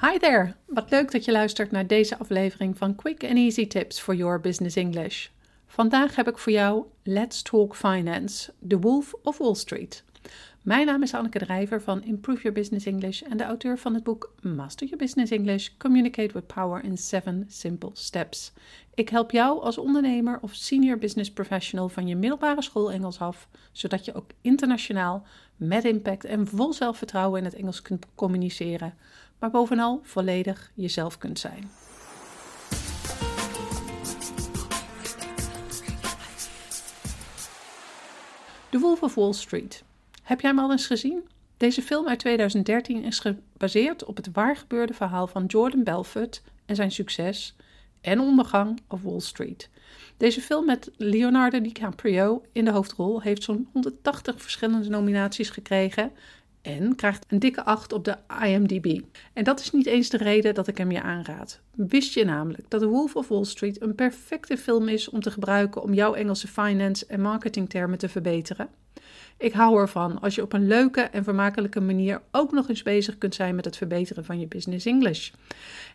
Hi there! Wat leuk dat je luistert naar deze aflevering van Quick and Easy Tips for Your Business English. Vandaag heb ik voor jou Let's Talk Finance, The Wolf of Wall Street. Mijn naam is Anneke Drijver van Improve Your Business English en de auteur van het boek Master Your Business English: Communicate with Power in 7 Simple Steps. Ik help jou als ondernemer of senior business professional van je middelbare school Engels af, zodat je ook internationaal met impact en vol zelfvertrouwen in het Engels kunt communiceren, maar bovenal volledig jezelf kunt zijn. The Wolf of Wall Street. Heb jij hem al eens gezien? Deze film uit 2013 is gebaseerd op het waargebeurde verhaal van Jordan Belfort en zijn succes en ondergang op Wall Street. Deze film met Leonardo DiCaprio in de hoofdrol heeft zo'n 180 verschillende nominaties gekregen en krijgt een dikke 8 op de IMDb. En dat is niet eens de reden dat ik hem je aanraad. Wist je namelijk dat The Wolf of Wall Street een perfecte film is om te gebruiken om jouw Engelse finance en marketingtermen te verbeteren? Ik hou ervan als je op een leuke en vermakelijke manier ook nog eens bezig kunt zijn met het verbeteren van je business English.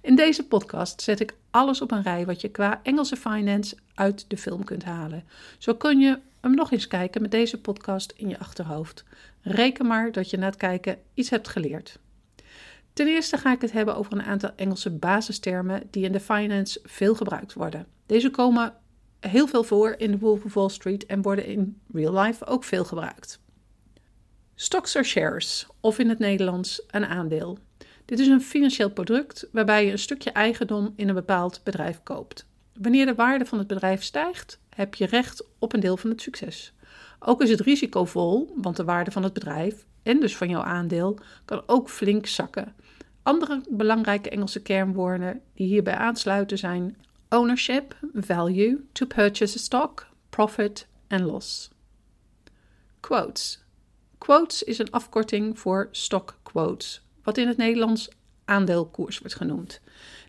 In deze podcast zet ik alles op een rij wat je qua Engelse finance uit de film kunt halen. Zo kun je hem nog eens kijken met deze podcast in je achterhoofd. Reken maar dat je na het kijken iets hebt geleerd. Ten eerste ga ik het hebben over een aantal Engelse basistermen die in de finance veel gebruikt worden. Deze komen heel veel voor in de Wolf of Wall Street en worden in real life ook veel gebruikt. Stocks are shares, of in het Nederlands een aandeel. Dit is een financieel product waarbij je een stukje eigendom in een bepaald bedrijf koopt. Wanneer de waarde van het bedrijf stijgt, heb je recht op een deel van het succes. Ook is het risicovol, want de waarde van het bedrijf en dus van jouw aandeel kan ook flink zakken. Andere belangrijke Engelse kernwoorden die hierbij aansluiten zijn ownership, value, to purchase a stock, profit en loss. Quotes. Quotes is een afkorting voor stock quotes, wat in het Nederlands aandeelkoers wordt genoemd.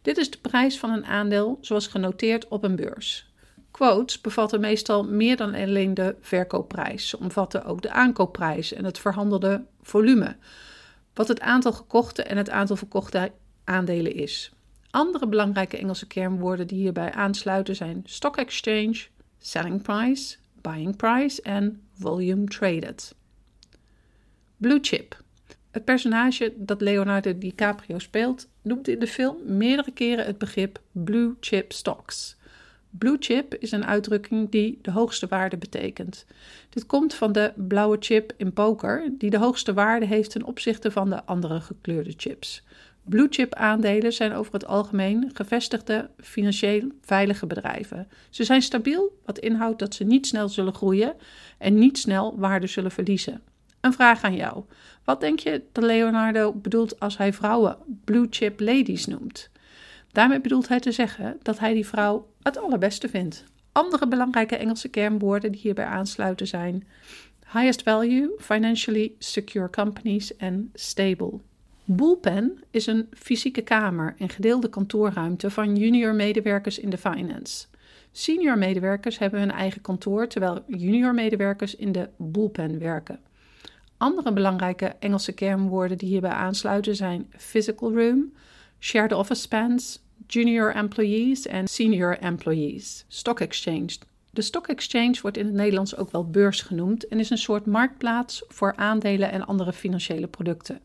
Dit is de prijs van een aandeel zoals genoteerd op een beurs. Quotes bevatten meestal meer dan alleen de verkoopprijs. Ze omvatten ook de aankoopprijs en het verhandelde volume, wat het aantal gekochte en het aantal verkochte aandelen is. Andere belangrijke Engelse kernwoorden die hierbij aansluiten zijn stock exchange, selling price, buying price en volume traded. Blue chip. Het personage dat Leonardo DiCaprio speelt noemt in de film meerdere keren het begrip blue chip stocks. Blue chip is een uitdrukking die de hoogste waarde betekent. Dit komt van de blauwe chip in poker, die de hoogste waarde heeft ten opzichte van de andere gekleurde chips. Blue chip aandelen zijn over het algemeen gevestigde, financieel veilige bedrijven. Ze zijn stabiel, wat inhoudt dat ze niet snel zullen groeien en niet snel waarde zullen verliezen. Een vraag aan jou. Wat denk je dat Leonardo bedoelt als hij vrouwen blue chip ladies noemt? Daarmee bedoelt hij te zeggen dat hij die vrouw het allerbeste vindt. Andere belangrijke Engelse kernwoorden die hierbij aansluiten zijn highest value, financially secure companies en stable. Bullpen is een fysieke kamer en gedeelde kantoorruimte van junior medewerkers in de finance. Senior medewerkers hebben hun eigen kantoor, terwijl junior medewerkers in de bullpen werken. Andere belangrijke Engelse kernwoorden die hierbij aansluiten zijn physical room, shared office spans, junior employees en senior employees. Stock exchange. De stock exchange wordt in het Nederlands ook wel beurs genoemd en is een soort marktplaats voor aandelen en andere financiële producten.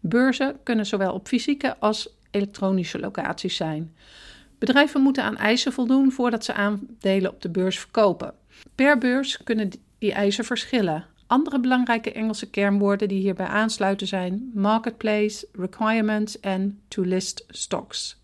Beurzen kunnen zowel op fysieke als elektronische locaties zijn. Bedrijven moeten aan eisen voldoen voordat ze aandelen op de beurs verkopen. Per beurs kunnen die eisen verschillen. Andere belangrijke Engelse kernwoorden die hierbij aansluiten zijn marketplace, requirements en to list stocks.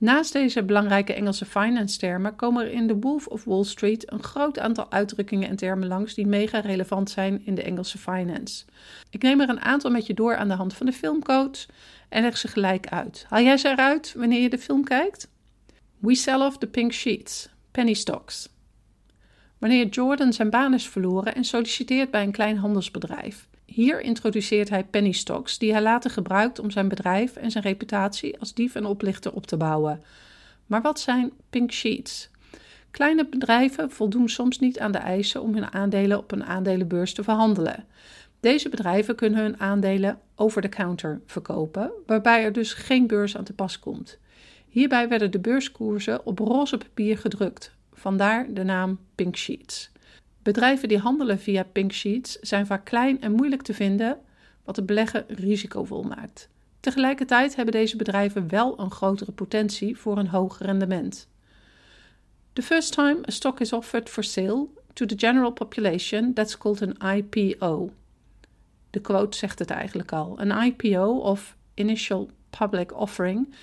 Naast deze belangrijke Engelse finance-termen komen er in The Wolf of Wall Street een groot aantal uitdrukkingen en termen langs die mega relevant zijn in de Engelse finance. Ik neem er een aantal met je door aan de hand van de filmcoach en leg ze gelijk uit. Haal jij ze eruit wanneer je de film kijkt? We sell off the pink sheets, penny stocks. Wanneer Jordan zijn baan is verloren en solliciteert bij een klein handelsbedrijf. Hier introduceert hij penny stocks, die hij later gebruikt om zijn bedrijf en zijn reputatie als dief en oplichter op te bouwen. Maar wat zijn pink sheets? Kleine bedrijven voldoen soms niet aan de eisen om hun aandelen op een aandelenbeurs te verhandelen. Deze bedrijven kunnen hun aandelen over de counter verkopen, waarbij er dus geen beurs aan te pas komt. Hierbij werden de beurskoersen op roze papier gedrukt, vandaar de naam Pink Sheets. Bedrijven die handelen via Pink Sheets zijn vaak klein en moeilijk te vinden, wat het beleggen risicovol maakt. Tegelijkertijd hebben deze bedrijven wel een grotere potentie voor een hoog rendement. The first time a stock is offered for sale to the general population, that's called an IPO. De quote zegt het eigenlijk al. Een IPO of Initial Public Offering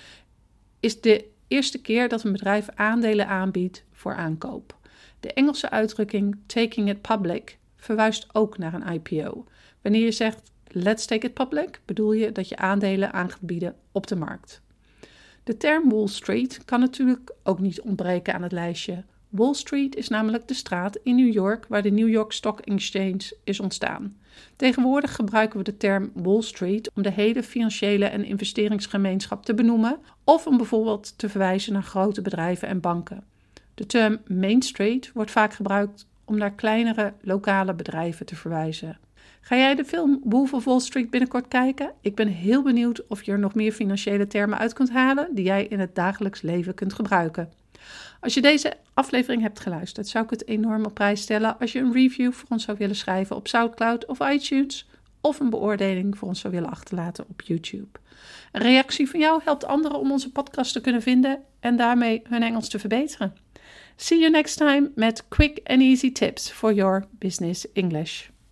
is de eerste keer dat een bedrijf aandelen aanbiedt voor aankoop. De Engelse uitdrukking taking it public verwijst ook naar een IPO. Wanneer je zegt let's take it public, bedoel je dat je aandelen aan gaat bieden op de markt. De term Wall Street kan natuurlijk ook niet ontbreken aan het lijstje. Wall Street is namelijk de straat in New York waar de New York Stock Exchange is ontstaan. Tegenwoordig gebruiken we de term Wall Street om de hele financiële en investeringsgemeenschap te benoemen of om bijvoorbeeld te verwijzen naar grote bedrijven en banken. De term Main Street wordt vaak gebruikt om naar kleinere lokale bedrijven te verwijzen. Ga jij de film Wolf of Wall Street binnenkort kijken? Ik ben heel benieuwd of je er nog meer financiële termen uit kunt halen die jij in het dagelijks leven kunt gebruiken. Als je deze aflevering hebt geluisterd, zou ik het enorm op prijs stellen als je een review voor ons zou willen schrijven op SoundCloud of iTunes of een beoordeling voor ons zou willen achterlaten op YouTube. Een reactie van jou helpt anderen om onze podcast te kunnen vinden en daarmee hun Engels te verbeteren. See you next time met quick and easy tips for your business English.